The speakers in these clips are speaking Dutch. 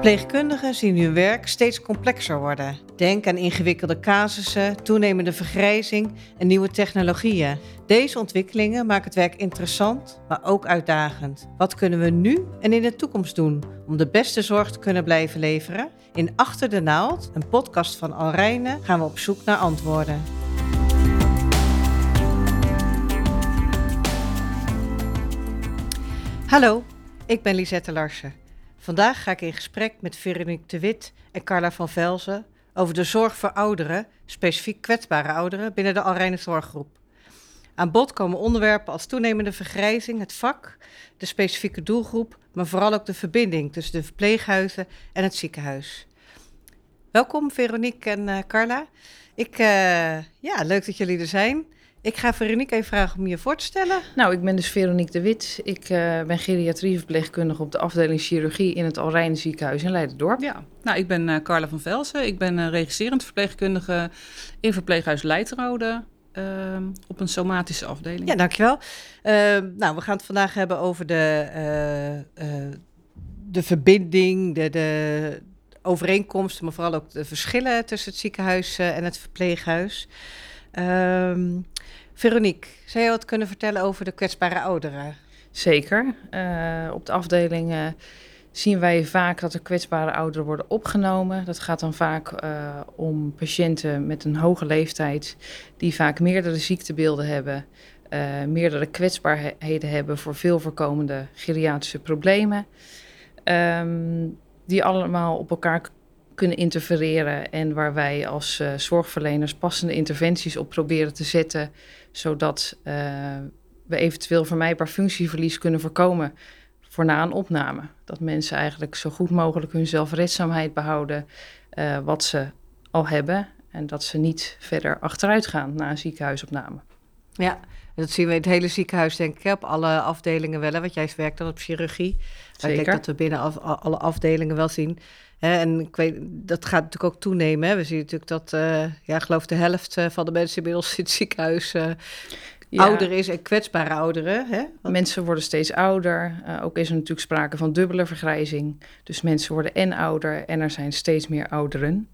Verpleegkundigen zien hun werk steeds complexer worden. Denk aan ingewikkelde casussen, toenemende vergrijzing en nieuwe technologieën. Deze ontwikkelingen maken het werk interessant, maar ook uitdagend. Wat kunnen we nu en in de toekomst doen om de beste zorg te kunnen blijven leveren? In Achter de Naald, een podcast van Alrijne, gaan we op zoek naar antwoorden. Hallo, ik ben Lisette Larsen. Vandaag ga ik in gesprek met Veronique de Wit en Carla van Velzen over de zorg voor ouderen, specifiek kwetsbare ouderen, binnen de Alrijne Zorggroep. Aan bod komen onderwerpen als toenemende vergrijzing, het vak, de specifieke doelgroep, maar vooral ook de verbinding tussen de verpleeghuizen en het ziekenhuis. Welkom Veronique en uh, Carla. Ik, uh, ja, leuk dat jullie er zijn. Ik ga Veronique even vragen om je voor te stellen. Nou, ik ben dus Veronique de Wit. Ik uh, ben geriatrieverpleegkundige op de afdeling chirurgie in het Alrijne ziekenhuis in Leidendorp. Ja, nou, ik ben uh, Carla van Velsen. Ik ben uh, regisserend verpleegkundige in verpleeghuis Leidraode. Ehm, op een somatische afdeling. Ja, dankjewel. Ehm, nou, we gaan het vandaag hebben over de, de verbinding, de, de overeenkomsten, maar vooral ook de verschillen tussen het ziekenhuis en het verpleeghuis. Um, Veronique, zou je wat kunnen vertellen over de kwetsbare ouderen? Zeker. Uh, op de afdeling zien wij vaak dat er kwetsbare ouderen worden opgenomen. Dat gaat dan vaak uh, om patiënten met een hoge leeftijd die vaak meerdere ziektebeelden hebben, meerdere kwetsbaarheden hebben voor veel voorkomende geriatrische problemen. Um, die allemaal op elkaar kunnen interfereren en waar wij als uh, zorgverleners passende interventies op proberen te zetten, zodat uh, we eventueel vermijdbaar functieverlies kunnen voorkomen voor na een opname. Dat mensen eigenlijk zo goed mogelijk hun zelfredzaamheid behouden uh, wat ze al hebben en dat ze niet verder achteruit gaan na een ziekenhuisopname. Ja, dat zien we in het hele ziekenhuis, denk ik, op alle afdelingen wel. Hè? Want jij werkt dan op chirurgie. Maar ik denk dat we binnen af, alle afdelingen wel zien en ik weet, dat gaat natuurlijk ook toenemen. Hè. We zien natuurlijk dat, uh, ja, geloof de helft uh, van de mensen inmiddels in het ziekenhuis uh, ja. ouder is en kwetsbare ouderen. Hè? Want... Mensen worden steeds ouder. ook is er natuurlijk sprake van dubbele vergrijzing. Dus mensen worden en ouder en er zijn steeds meer ouderen.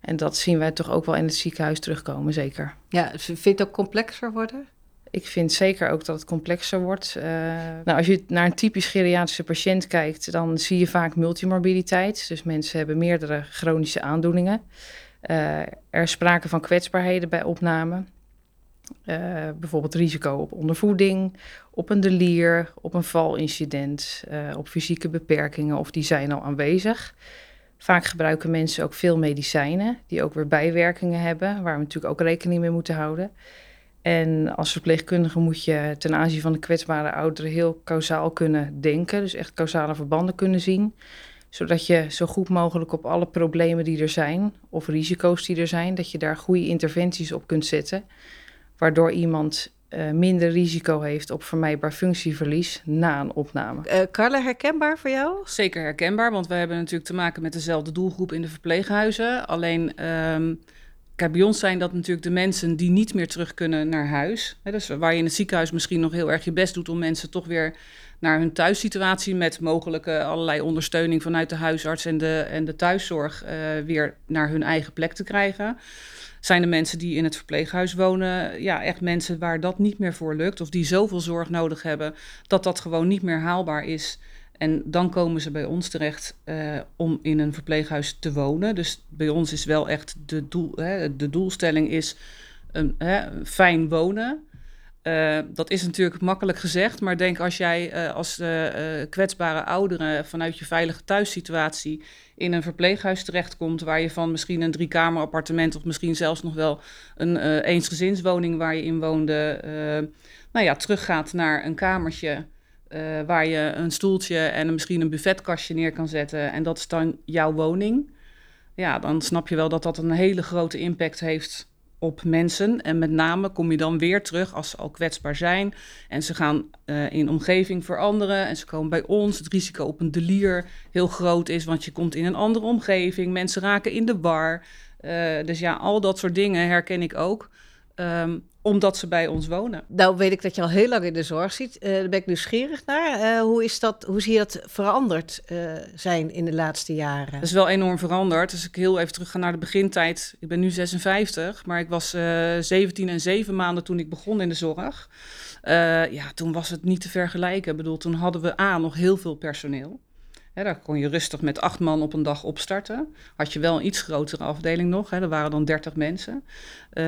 En dat zien wij toch ook wel in het ziekenhuis terugkomen, zeker. Ja, vindt het ook complexer worden? Ik vind zeker ook dat het complexer wordt. Uh, nou, als je naar een typisch geriatrische patiënt kijkt, dan zie je vaak multimorbiditeit. Dus mensen hebben meerdere chronische aandoeningen. Uh, er is sprake van kwetsbaarheden bij opname. Uh, bijvoorbeeld risico op ondervoeding, op een delier, op een valincident, op fysieke beperkingen of die zijn al aanwezig. Vaak gebruiken mensen ook veel medicijnen die ook weer bijwerkingen hebben, waar we natuurlijk ook rekening mee moeten houden. En als verpleegkundige moet je ten aanzien van de kwetsbare ouderen heel kausaal kunnen denken. Dus echt causale verbanden kunnen zien. Zodat je zo goed mogelijk op alle problemen die er zijn, of risico's die er zijn, dat je daar goede interventies op kunt zetten. Waardoor iemand uh, minder risico heeft op vermijdbaar functieverlies na een opname. Uh, Carla, herkenbaar voor jou? Zeker herkenbaar, want we hebben natuurlijk te maken met dezelfde doelgroep in de verpleeghuizen. Alleen. Um Bij ons zijn dat natuurlijk de mensen die niet meer terug kunnen naar huis. dus waar je in het ziekenhuis misschien nog heel erg je best doet om mensen toch weer naar hun thuissituatie met mogelijke allerlei ondersteuning vanuit de huisarts en de, en de thuiszorg uh, weer naar hun eigen plek te krijgen. Zijn de mensen die in het verpleeghuis wonen, ja, echt mensen waar dat niet meer voor lukt of die zoveel zorg nodig hebben dat dat gewoon niet meer haalbaar is. En dan komen ze bij ons terecht uh, om in een verpleeghuis te wonen. Dus bij ons is wel echt de, doel, hè, de doelstelling is een hè, fijn wonen. Uh, dat is natuurlijk makkelijk gezegd, maar denk als jij uh, als kwetsbare ouderen vanuit je veilige thuissituatie in een verpleeghuis terechtkomt, waar je van misschien een driekamer appartement of misschien zelfs nog wel een eensgezinswoning waar je in woonde, nou ja, teruggaat naar een kamertje uh, waar je een stoeltje en misschien een buffetkastje neer kan zetten. En dat is dan jouw woning. Ja, dan snap je wel dat dat een hele grote impact heeft op mensen. En met name kom je dan weer terug als ze al kwetsbaar zijn. En ze gaan uh, in omgeving veranderen. En ze komen bij ons. Het risico op een delier heel groot is, want je komt in een andere omgeving. Mensen raken in de war. Uh, dus ja, al dat soort dingen herken ik ook. ehm, omdat ze bij ons wonen. Nou weet ik dat je al heel lang in de zorg zit. Uh, daar ben ik nieuwsgierig naar. Uh, hoe, is dat, hoe zie je dat veranderd uh, zijn in de laatste jaren? Dat is wel enorm veranderd. Dus ik heel even terug ga naar de begintijd. Ik ben nu 56, maar ik was 17 en 7 maanden toen ik begon in de zorg. ja, toen was het niet te vergelijken. Ik bedoel, toen hadden we A, nog heel veel personeel. Hè, daar kon je rustig met acht man op een dag opstarten. Had je wel een iets grotere afdeling nog. Hè, er waren dan dertig mensen. Uh,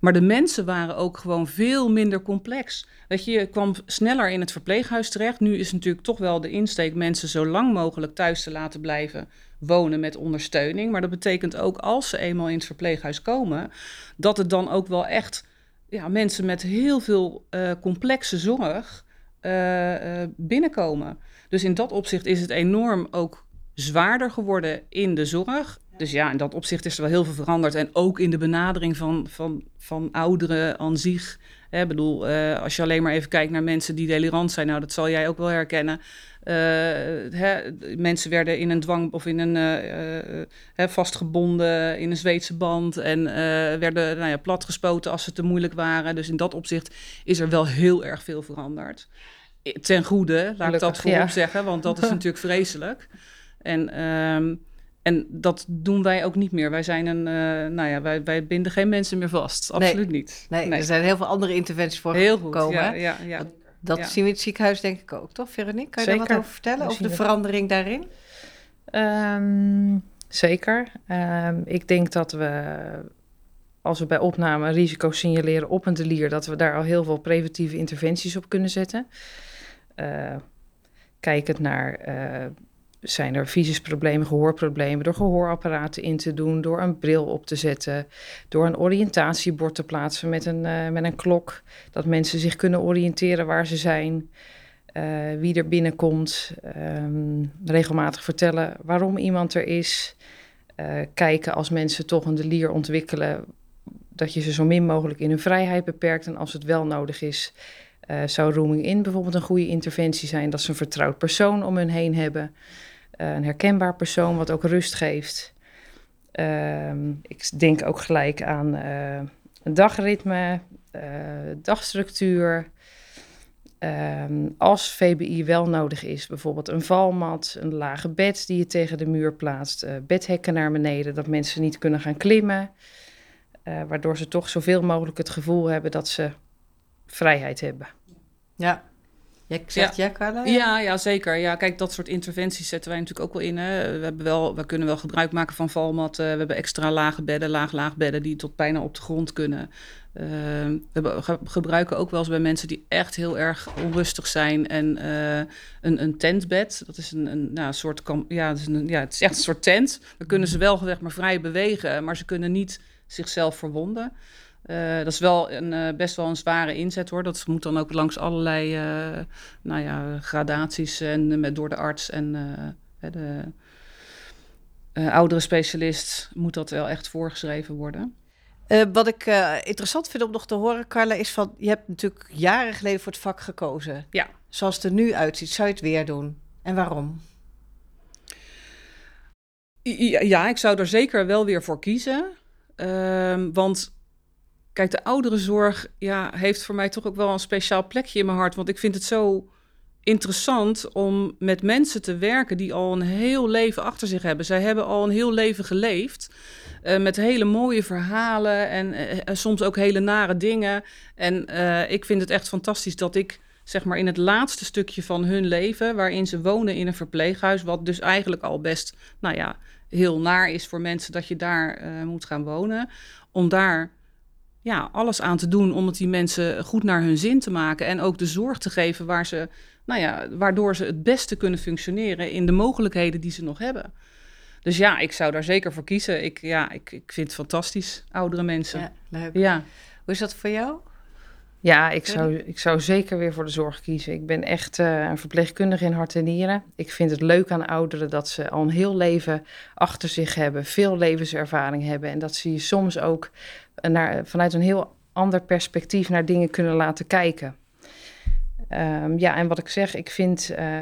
maar de mensen waren ook gewoon veel minder complex. Weet je, kwam sneller in het verpleeghuis terecht. Nu is natuurlijk toch wel de insteek mensen zo lang mogelijk thuis te laten blijven wonen met ondersteuning. Maar dat betekent ook als ze eenmaal in het verpleeghuis komen, dat het dan ook wel echt ja, mensen met heel veel uh, complexe zorg uh, binnenkomen. Dus in dat opzicht is het enorm ook zwaarder geworden in de zorg. Dus ja, in dat opzicht is er wel heel veel veranderd. En ook in de benadering van, van, van ouderen aan zich. Ik bedoel, uh, als je alleen maar even kijkt naar mensen die delirant zijn, nou, dat zal jij ook wel herkennen. Uh, hè, mensen werden in een dwang of in een uh, vastgebonden in een Zweedse band en werden nou ja, platgespoten als ze te moeilijk waren. Dus in dat opzicht is er wel heel erg veel veranderd ten goede, laat ik dat voorop zeggen, want dat is natuurlijk vreselijk. En, um, en dat doen wij ook niet meer. Wij zijn een, uh, nou ja, wij, wij binden geen mensen meer vast. Absoluut nee, niet. Nee, er zijn heel veel andere interventies voor heel gekomen. Goed, ja, ja, ja. Dat, zien we in het ziekenhuis denk ik ook, toch Veronique? Kan je zeker. daar wat over vertellen, over de verandering daarin? Um, zeker. Um, ik denk dat we als we bij opname risico signaleren op een delier, dat we daar al heel veel preventieve interventies op kunnen zetten. Uh, kijkend naar, uh, zijn er visisproblemen, gehoorproblemen, door gehoorapparaten in te doen, door een bril op te zetten, door een oriëntatiebord te plaatsen met een, uh, met een klok, dat mensen zich kunnen oriënteren waar ze zijn, wie er binnenkomt, um, regelmatig vertellen waarom iemand er is, kijken als mensen toch een delier ontwikkelen, dat je ze zo min mogelijk in hun vrijheid beperkt en als het wel nodig is, zou rooming in bijvoorbeeld een goede interventie zijn? Dat ze een vertrouwd persoon om hun heen hebben. Een herkenbaar persoon wat ook rust geeft. Uh, ik denk ook gelijk aan uh, een dagritme, dagstructuur. Ehm, als VBI wel nodig is, bijvoorbeeld een valmat, een lage bed die je tegen de muur plaatst, bedhekken naar beneden, dat mensen niet kunnen gaan klimmen. waardoor ze toch zoveel mogelijk het gevoel hebben dat ze vrijheid hebben. Ja. Jij zegt ja, ja Ja, ja, zeker. Ja, kijk, dat soort interventies zetten wij natuurlijk ook wel in. Hè. We, hebben wel, we kunnen wel gebruik maken van valmatten. We hebben extra lage bedden, laag-laag bedden die tot bijna op de grond kunnen. Uh, we gebruiken ook wel eens bij mensen die echt heel erg onrustig zijn. En uh, een, een tentbed, dat is een, een nou, soort... Ja, het is een, ja, het is echt een soort tent. Dan kunnen ze wel zeg maar, vrij bewegen, maar ze kunnen niet zichzelf verwonden. Uh, dat is wel een, uh, best wel een zware inzet hoor. Dat moet dan ook langs allerlei uh, nou ja, gradaties en met, door de arts en de oudere specialist moet dat wel echt voorgeschreven worden. wat ik interessant vind om nog te horen, Carla, is van je hebt natuurlijk jaren geleden voor het vak gekozen. Ja. Zoals het er nu uitziet, zou je het weer doen? En waarom? Ja, ja ik zou er zeker wel weer voor kiezen. Ehm, want Kijk, de ouderenzorg ja, heeft voor mij toch ook wel een speciaal plekje in mijn hart. Want ik vind het zo interessant om met mensen te werken die al een heel leven achter zich hebben. Zij hebben al een heel leven geleefd. Uh, met hele mooie verhalen en uh, soms ook hele nare dingen. En uh, ik vind het echt fantastisch dat ik zeg maar in het laatste stukje van hun leven, waarin ze wonen in een verpleeghuis, wat dus eigenlijk al best, nou ja, heel naar is voor mensen dat je daar moet gaan wonen, om daar ja, alles aan te doen om het die mensen goed naar hun zin te maken. En ook de zorg te geven waar ze, nou ja, waardoor ze het beste kunnen functioneren in de mogelijkheden die ze nog hebben. Dus ja, ik zou daar zeker voor kiezen. Ik, ja, ik, ik vind het fantastisch, oudere mensen. Ja, leuk. Ja. Hoe is dat voor jou? Ja, ik zou, ik zou zeker weer voor de zorg kiezen. Ik ben echt uh, een verpleegkundige in hart en nieren. Ik vind het leuk aan ouderen dat ze al een heel leven achter zich hebben, veel levenservaring hebben en dat ze je soms ook naar, vanuit een heel ander perspectief naar dingen kunnen laten kijken. Ehm, ja, en wat ik zeg, ik vind uh,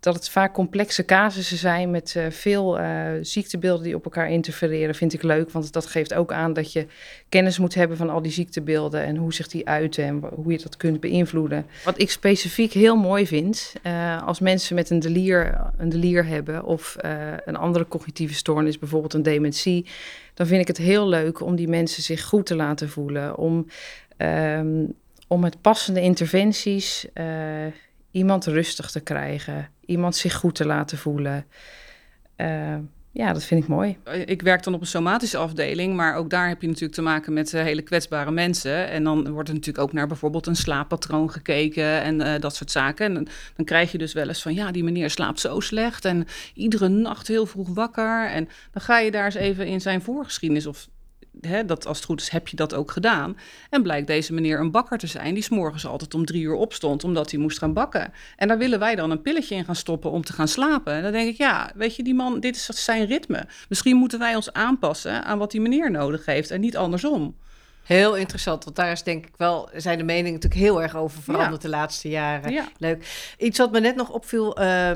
dat het vaak complexe casussen zijn met uh, veel uh, ziektebeelden die op elkaar interfereren, vind ik leuk. Want dat geeft ook aan dat je kennis moet hebben van al die ziektebeelden en hoe zich die uiten en hoe je dat kunt beïnvloeden. Wat ik specifiek heel mooi vind, als mensen met een delier, een delier hebben of een andere cognitieve stoornis, bijvoorbeeld een dementie, dan vind ik het heel leuk om die mensen zich goed te laten voelen. Om um, om met passende interventies uh, iemand rustig te krijgen, iemand zich goed te laten voelen. Uh, ja, dat vind ik mooi. Ik werk dan op een somatische afdeling, maar ook daar heb je natuurlijk te maken met uh, hele kwetsbare mensen. En dan wordt er natuurlijk ook naar bijvoorbeeld een slaappatroon gekeken en dat soort zaken. En dan, dan, krijg je dus wel eens van, ja, die meneer slaapt zo slecht en iedere nacht heel vroeg wakker. En dan ga je daar eens even in zijn voorgeschiedenis of hè, dat als het goed is, heb je dat ook gedaan. En blijkt deze meneer een bakker te zijn die s'morgens altijd om drie uur opstond omdat hij moest gaan bakken. En daar willen wij dan een pilletje in gaan stoppen om te gaan slapen. En dan denk ik, ja, weet je, die man, dit is zijn ritme. Misschien moeten wij ons aanpassen aan wat die meneer nodig heeft en niet andersom. Heel interessant, want daar is denk ik wel, zijn de meningen natuurlijk heel erg over veranderd de laatste jaren. Ja. Leuk. Iets wat me net nog opviel, uh,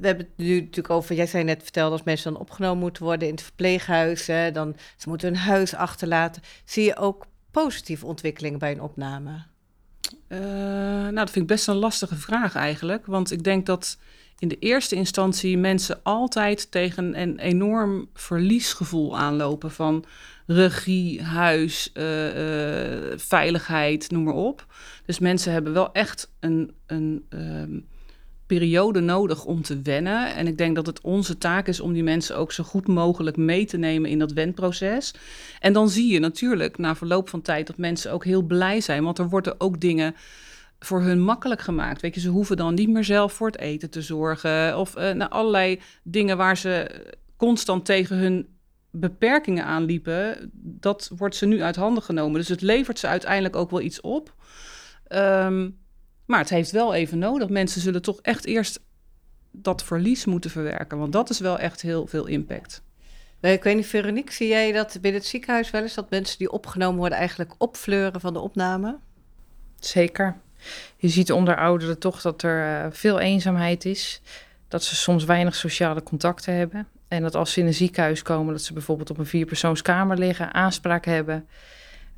we hebben het nu natuurlijk over, jij zei net verteld, als mensen dan opgenomen moeten worden in het verpleeghuis, hè, dan ze moeten hun huis achterlaten. Zie je ook positieve ontwikkelingen bij een opname? Uh, nou, dat vind ik best een lastige vraag eigenlijk. Want ik denk dat in de eerste instantie mensen altijd tegen een enorm verliesgevoel aanlopen van regie, huis, uh, uh, veiligheid, noem maar op. Dus mensen hebben wel echt een, een um, periode nodig om te wennen. En ik denk dat het onze taak is om die mensen ook zo goed mogelijk mee te nemen in dat wenproces. En dan zie je natuurlijk na verloop van tijd dat mensen ook heel blij zijn, want er worden ook dingen voor hun makkelijk gemaakt. Weet je, ze hoeven dan niet meer zelf voor het eten te zorgen of uh, naar allerlei dingen waar ze constant tegen hun beperkingen aanliepen, dat wordt ze nu uit handen genomen. Dus het levert ze uiteindelijk ook wel iets op. Um, maar het heeft wel even nodig. Mensen zullen toch echt eerst dat verlies moeten verwerken. Want dat is wel echt heel veel impact. Ik weet niet, Veronique, zie jij dat binnen het ziekenhuis wel eens... dat mensen die opgenomen worden eigenlijk opfleuren van de opname? Zeker. Je ziet onder ouderen toch dat er uh, veel eenzaamheid is. Dat ze soms weinig sociale contacten hebben. En dat als ze in een ziekenhuis komen... dat ze bijvoorbeeld op een vierpersoonskamer liggen, aanspraak hebben...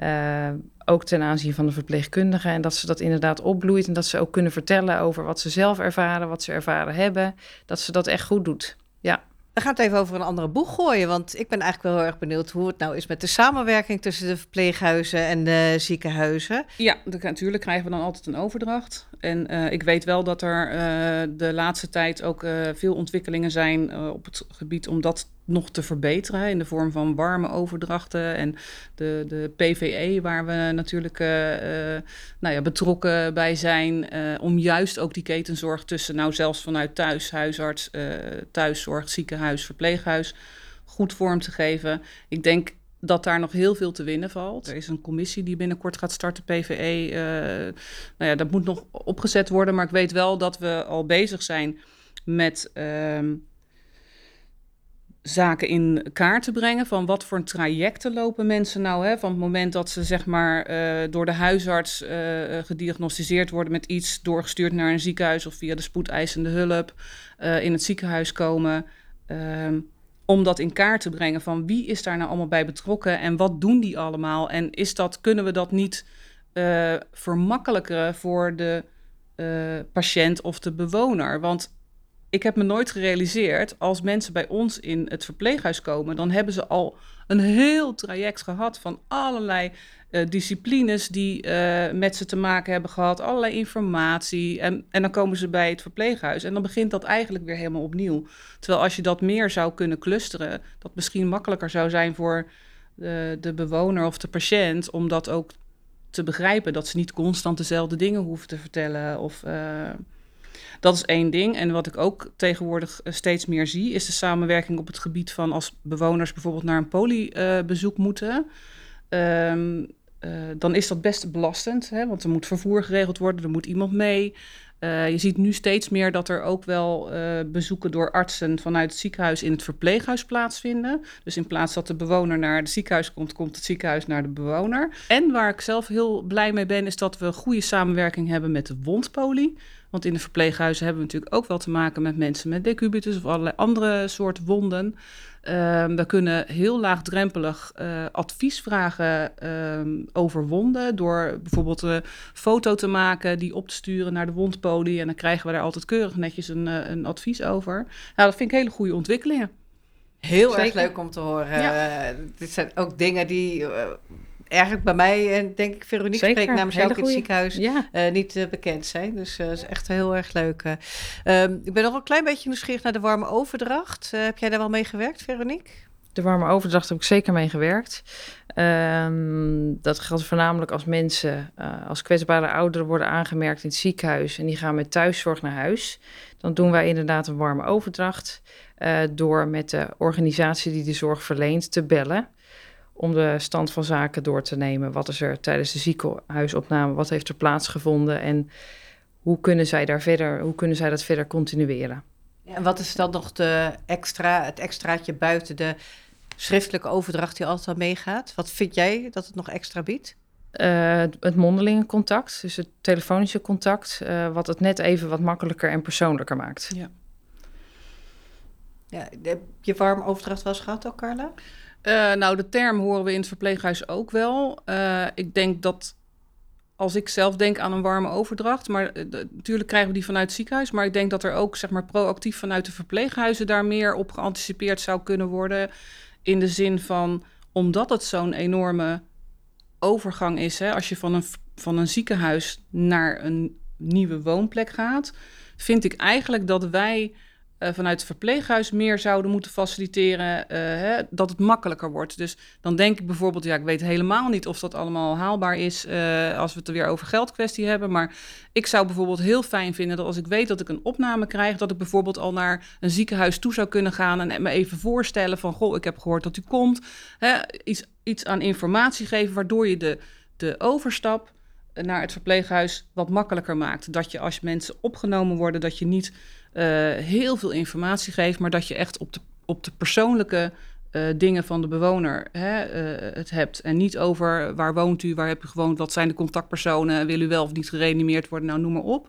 Uh, ook ten aanzien van de verpleegkundigen. En dat ze dat inderdaad opbloeit. En dat ze ook kunnen vertellen over wat ze zelf ervaren, wat ze ervaren hebben. Dat ze dat echt goed doet. Ja. We gaan het even over een andere boeg gooien. Want ik ben eigenlijk wel heel erg benieuwd hoe het nou is met de samenwerking tussen de verpleeghuizen en de ziekenhuizen. Ja, natuurlijk krijgen we dan altijd een overdracht. En uh, ik weet wel dat er uh, de laatste tijd ook uh, veel ontwikkelingen zijn op het gebied om dat nog te verbeteren. In de vorm van warme overdrachten en de, de PVE, waar we natuurlijk nou ja, betrokken bij zijn. om juist ook die ketenzorg tussen, nou zelfs vanuit thuis, huisarts, thuiszorg, ziekenhuis, verpleeghuis, goed vorm te geven. Ik denk dat daar nog heel veel te winnen valt. Er is een commissie die binnenkort gaat starten, PVE. Nou ja, dat moet nog opgezet worden, maar ik weet wel dat we al bezig zijn met uh, zaken in kaart te brengen. Van wat voor trajecten lopen mensen nou? Hè? Van het moment dat ze zeg maar uh, door de huisarts uh, gediagnosticeerd worden met iets, doorgestuurd naar een ziekenhuis of via de spoedeisende hulp in het ziekenhuis komen. Ehm, om dat in kaart te brengen van wie is daar nou allemaal bij betrokken en wat doen die allemaal en is dat, kunnen we dat niet vermakkelijkeren voor de patiënt of de bewoner? Want ik heb me nooit gerealiseerd, als mensen bij ons in het verpleeghuis komen, dan hebben ze al een heel traject gehad van allerlei uh, disciplines die uh, met ze te maken hebben gehad, allerlei informatie. En, en dan komen ze bij het verpleeghuis en dan begint dat eigenlijk weer helemaal opnieuw. Terwijl als je dat meer zou kunnen clusteren, dat misschien makkelijker zou zijn voor de, de bewoner of de patiënt om dat ook te begrijpen. Dat ze niet constant dezelfde dingen hoeven te vertellen. Of, dat is één ding. En wat ik ook tegenwoordig steeds meer zie, is de samenwerking op het gebied van als bewoners bijvoorbeeld naar een poliebezoek moeten. Um, uh, dan is dat best belastend, hè, want er moet vervoer geregeld worden, er moet iemand mee. Uh, je ziet nu steeds meer dat er ook wel bezoeken door artsen vanuit het ziekenhuis in het verpleeghuis plaatsvinden. Dus in plaats dat de bewoner naar het ziekenhuis komt, komt het ziekenhuis naar de bewoner. En waar ik zelf heel blij mee ben, is dat we goede samenwerking hebben met de wondpolie. Want in de verpleeghuizen hebben we natuurlijk ook wel te maken met mensen met decubitus of allerlei andere soort wonden. Um, we kunnen heel laagdrempelig uh, advies vragen um, over wonden. Door bijvoorbeeld een foto te maken, die op te sturen naar de wondpolie. En dan krijgen we daar altijd keurig netjes een, uh, een advies over. Nou, dat vind ik hele goede ontwikkelingen. Heel Zeker. erg leuk om te horen. Ja. Uh, dit zijn ook dingen die eigenlijk bij mij, en denk ik, Veronique Zeker, spreekt namens jou in het ziekenhuis, ja. uh, niet uh, bekend zijn. Dus dat uh, is echt heel erg leuk. Um, ik ben nog een klein beetje nieuwsgierig naar de warme overdracht. heb jij daar wel mee gewerkt, Veronique? De warme overdracht heb ik zeker mee gewerkt. Um, dat geldt voornamelijk als mensen als kwetsbare ouderen worden aangemerkt in het ziekenhuis en die gaan met thuiszorg naar huis. Dan doen wij inderdaad een warme overdracht door met de organisatie die de zorg verleent te bellen om de stand van zaken door te nemen. Wat is er tijdens de ziekenhuisopname, wat heeft er plaatsgevonden en hoe kunnen zij, daar verder, hoe kunnen zij dat verder continueren? en wat is dan nog de extra, het extraatje buiten de schriftelijke overdracht die altijd al meegaat? Wat vind jij dat het nog extra biedt? Uh, het mondelinge contact, dus het telefonische contact, uh, wat het net even wat makkelijker en persoonlijker maakt. Ja. ja heb je warm overdracht wel eens gehad ook, Carla? Uh, nou, de term horen we in het verpleeghuis ook wel. Uh, ik denk dat als ik zelf denk aan een warme overdracht, maar natuurlijk krijgen we die vanuit het ziekenhuis, maar ik denk dat er ook zeg maar proactief vanuit de verpleeghuizen daar meer op geanticipeerd zou kunnen worden. In de zin van, omdat het zo'n enorme overgang is, hè, als je van een, van een ziekenhuis naar een nieuwe woonplek gaat, vind ik eigenlijk dat wij vanuit het verpleeghuis meer zouden moeten faciliteren, uh, hè, dat het makkelijker wordt. Dus dan denk ik bijvoorbeeld, ja, ik weet helemaal niet of dat allemaal haalbaar is uh, als we het er weer over geldkwestie hebben. Maar ik zou bijvoorbeeld heel fijn vinden dat als ik weet dat ik een opname krijg, dat ik bijvoorbeeld al naar een ziekenhuis toe zou kunnen gaan en me even voorstellen van, goh, ik heb gehoord dat u komt. Hè, iets, iets aan informatie geven, waardoor je de, de overstap naar het verpleeghuis wat makkelijker maakt. Dat je als mensen opgenomen worden, dat je niet heel veel informatie geeft, maar dat je echt op de, op de persoonlijke uh, dingen van de bewoner hè, uh, het hebt. En niet over waar woont u, waar heb u gewoond, wat zijn de contactpersonen, wil u wel of niet gereanimeerd worden, nou noem maar op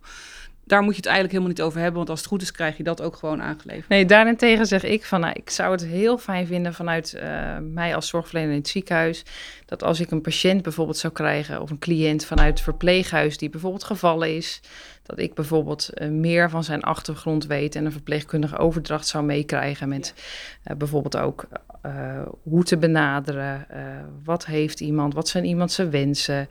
daar moet je het eigenlijk helemaal niet over hebben, want als het goed is, krijg je dat ook gewoon aangeleverd. Nee, daarentegen zeg ik van, nou, ik zou het heel fijn vinden vanuit mij als zorgverlener in het ziekenhuis, dat als ik een patiënt bijvoorbeeld zou krijgen, of een cliënt vanuit het verpleeghuis die bijvoorbeeld gevallen is, dat ik bijvoorbeeld uh, meer van zijn achtergrond weet en een verpleegkundige overdracht zou meekrijgen met uh, bijvoorbeeld ook uh, hoe te benaderen, wat heeft iemand, wat zijn iemand zijn wensen,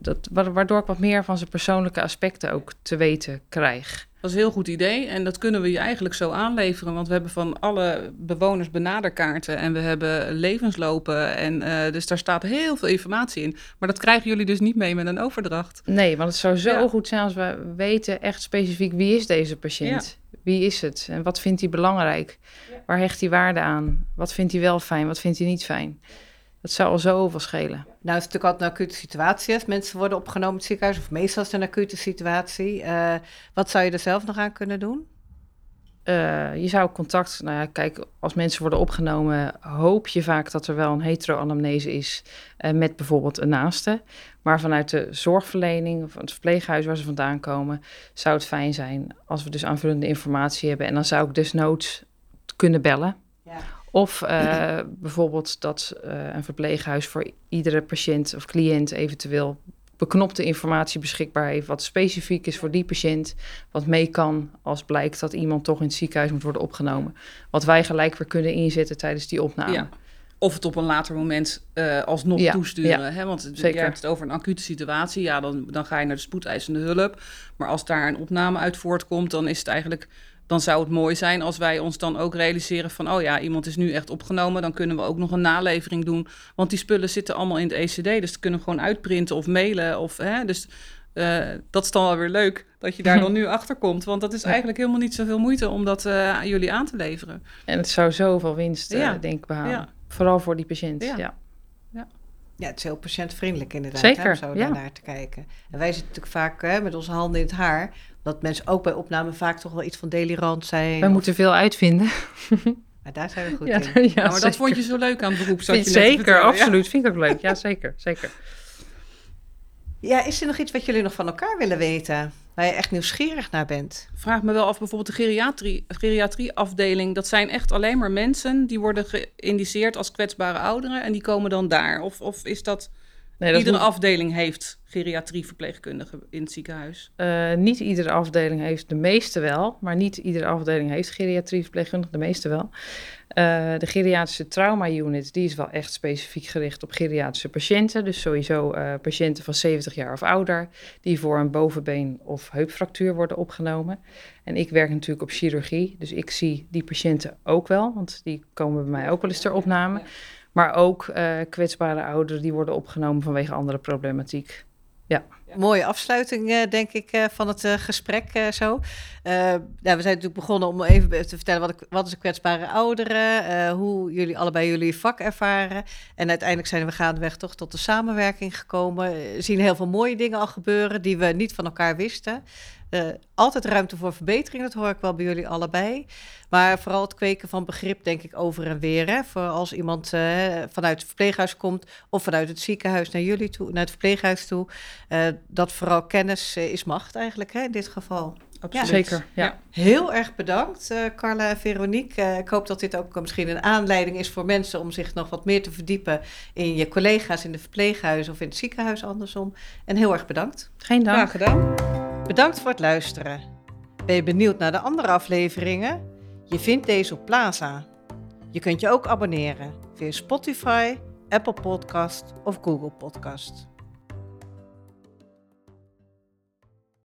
dat, waardoor ik wat meer van zijn persoonlijke aspecten ook te weten krijg. Dat is een heel goed idee en dat kunnen we je eigenlijk zo aanleveren. Want we hebben van alle bewoners benaderkaarten en we hebben levenslopen. En uh, dus daar staat heel veel informatie in. Maar dat krijgen jullie dus niet mee met een overdracht. Nee, want het zou zo ja. goed zijn als we weten echt specifiek wie is deze patiënt. Ja. Wie is het en wat vindt hij belangrijk? Ja. Waar hecht hij waarde aan? Wat vindt hij wel fijn? Wat vindt hij niet fijn? Dat zou al zoveel schelen. Nou, het is natuurlijk altijd een acute situatie. Als mensen worden opgenomen in het ziekenhuis, of meestal is het een acute situatie. Uh, wat zou je er zelf nog aan kunnen doen? Uh, je zou contact, nou ja, kijk, als mensen worden opgenomen, hoop je vaak dat er wel een hetero-anamnese is uh, met bijvoorbeeld een naaste. Maar vanuit de zorgverlening of het verpleeghuis waar ze vandaan komen, zou het fijn zijn als we dus aanvullende informatie hebben. En dan zou ik desnoods kunnen bellen. Ja. Of uh, bijvoorbeeld dat uh, een verpleeghuis voor iedere patiënt of cliënt eventueel beknopte informatie beschikbaar heeft, wat specifiek is voor die patiënt, wat mee kan als blijkt dat iemand toch in het ziekenhuis moet worden opgenomen. Wat wij gelijk weer kunnen inzetten tijdens die opname. Ja. Of het op een later moment uh, alsnog ja, toesturen. Ja, hè? Want Zeker. je hebt het over een acute situatie. Ja, dan, dan ga je naar de spoedeisende hulp. Maar als daar een opname uit voortkomt, dan is het eigenlijk dan zou het mooi zijn als wij ons dan ook realiseren van, oh ja, iemand is nu echt opgenomen, dan kunnen we ook nog een nalevering doen. Want die spullen zitten allemaal in het ECD, dus die kunnen we gewoon uitprinten of mailen. Of, hè, dus uh, dat is dan wel weer leuk dat je daar dan nu achter komt. Want dat is eigenlijk helemaal niet zoveel moeite om dat uh, aan jullie aan te leveren. En het zou zoveel winst, uh, denk ik, behalen. Ja. Vooral voor die patiënt. ja. ja. Ja, het is heel patiëntvriendelijk inderdaad, Zeker, hè, om zo ja. daarnaar te kijken. En wij zitten natuurlijk vaak hè, met onze handen in het haar, dat mensen ook bij opname vaak toch wel iets van delirant zijn. Wij of- moeten veel uitvinden. maar daar zijn we goed Ja, in. ja, Ja, maar dat vond je zo leuk aan het beroep. Vind- Zeker, absoluut. Vind ik ook leuk. Ja, zeker, zeker. Ja, is er nog iets wat jullie nog van elkaar willen weten? Waar je echt nieuwsgierig naar bent? vraag me wel af, bijvoorbeeld de geriatrie, geriatrieafdeling. Dat zijn echt alleen maar mensen die worden geïndiceerd als kwetsbare ouderen. En die komen dan daar. Of, of is dat, Nee, iedere moet- afdeling heeft geriatrieverpleegkundigen in het ziekenhuis? Eh, niet iedere afdeling heeft, de meeste wel, maar niet iedere afdeling heeft geriatrieverpleegkundige, de meeste wel. Eh, de geriatrische trauma unit, die is wel echt specifiek gericht op geriatrische patiënten. Dus sowieso eh, patiënten van 70 jaar of ouder, die voor een bovenbeen- of heupfractuur worden opgenomen. En ik werk natuurlijk op chirurgie, dus ik zie die patiënten ook wel, want die komen bij mij ook wel eens ter opname. Ja. Maar ook eh, kwetsbare ouderen die worden opgenomen vanwege andere problematiek. Mooie afsluiting, eh, denk ik, eh, van het gesprek zo. Nou, we zijn natuurlijk begonnen om even te vertellen wat, wat is een kwetsbare ouderen, eh, hoe jullie allebei jullie vak ervaren. En uiteindelijk zijn we gaandeweg toch tot de samenwerking gekomen. Zien heel veel mooie dingen al gebeuren die we niet van elkaar wisten. Eh, altijd ruimte voor verbetering, dat hoor ik wel bij jullie allebei. Maar vooral het kweken van begrip, denk ik, over en weer. Hè? Voor als iemand eh, vanuit het verpleeghuis komt of vanuit het ziekenhuis naar jullie toe, naar het verpleeghuis toe. eh, dat vooral kennis is macht eigenlijk, hè, in dit geval. Absoluut. Zeker, ja. Heel erg bedankt, eh, Carla en Veronique. Ik hoop dat dit ook misschien een aanleiding is voor mensen om zich nog wat meer te verdiepen in je collega's in de verpleeghuizen of in het ziekenhuis andersom. En heel erg bedankt. Geen dank. Graag gedaan. Bedankt voor het luisteren. Ben je benieuwd naar de andere afleveringen? Je vindt deze op Plaza. Je kunt je ook abonneren via Spotify, Apple Podcast of Google Podcast.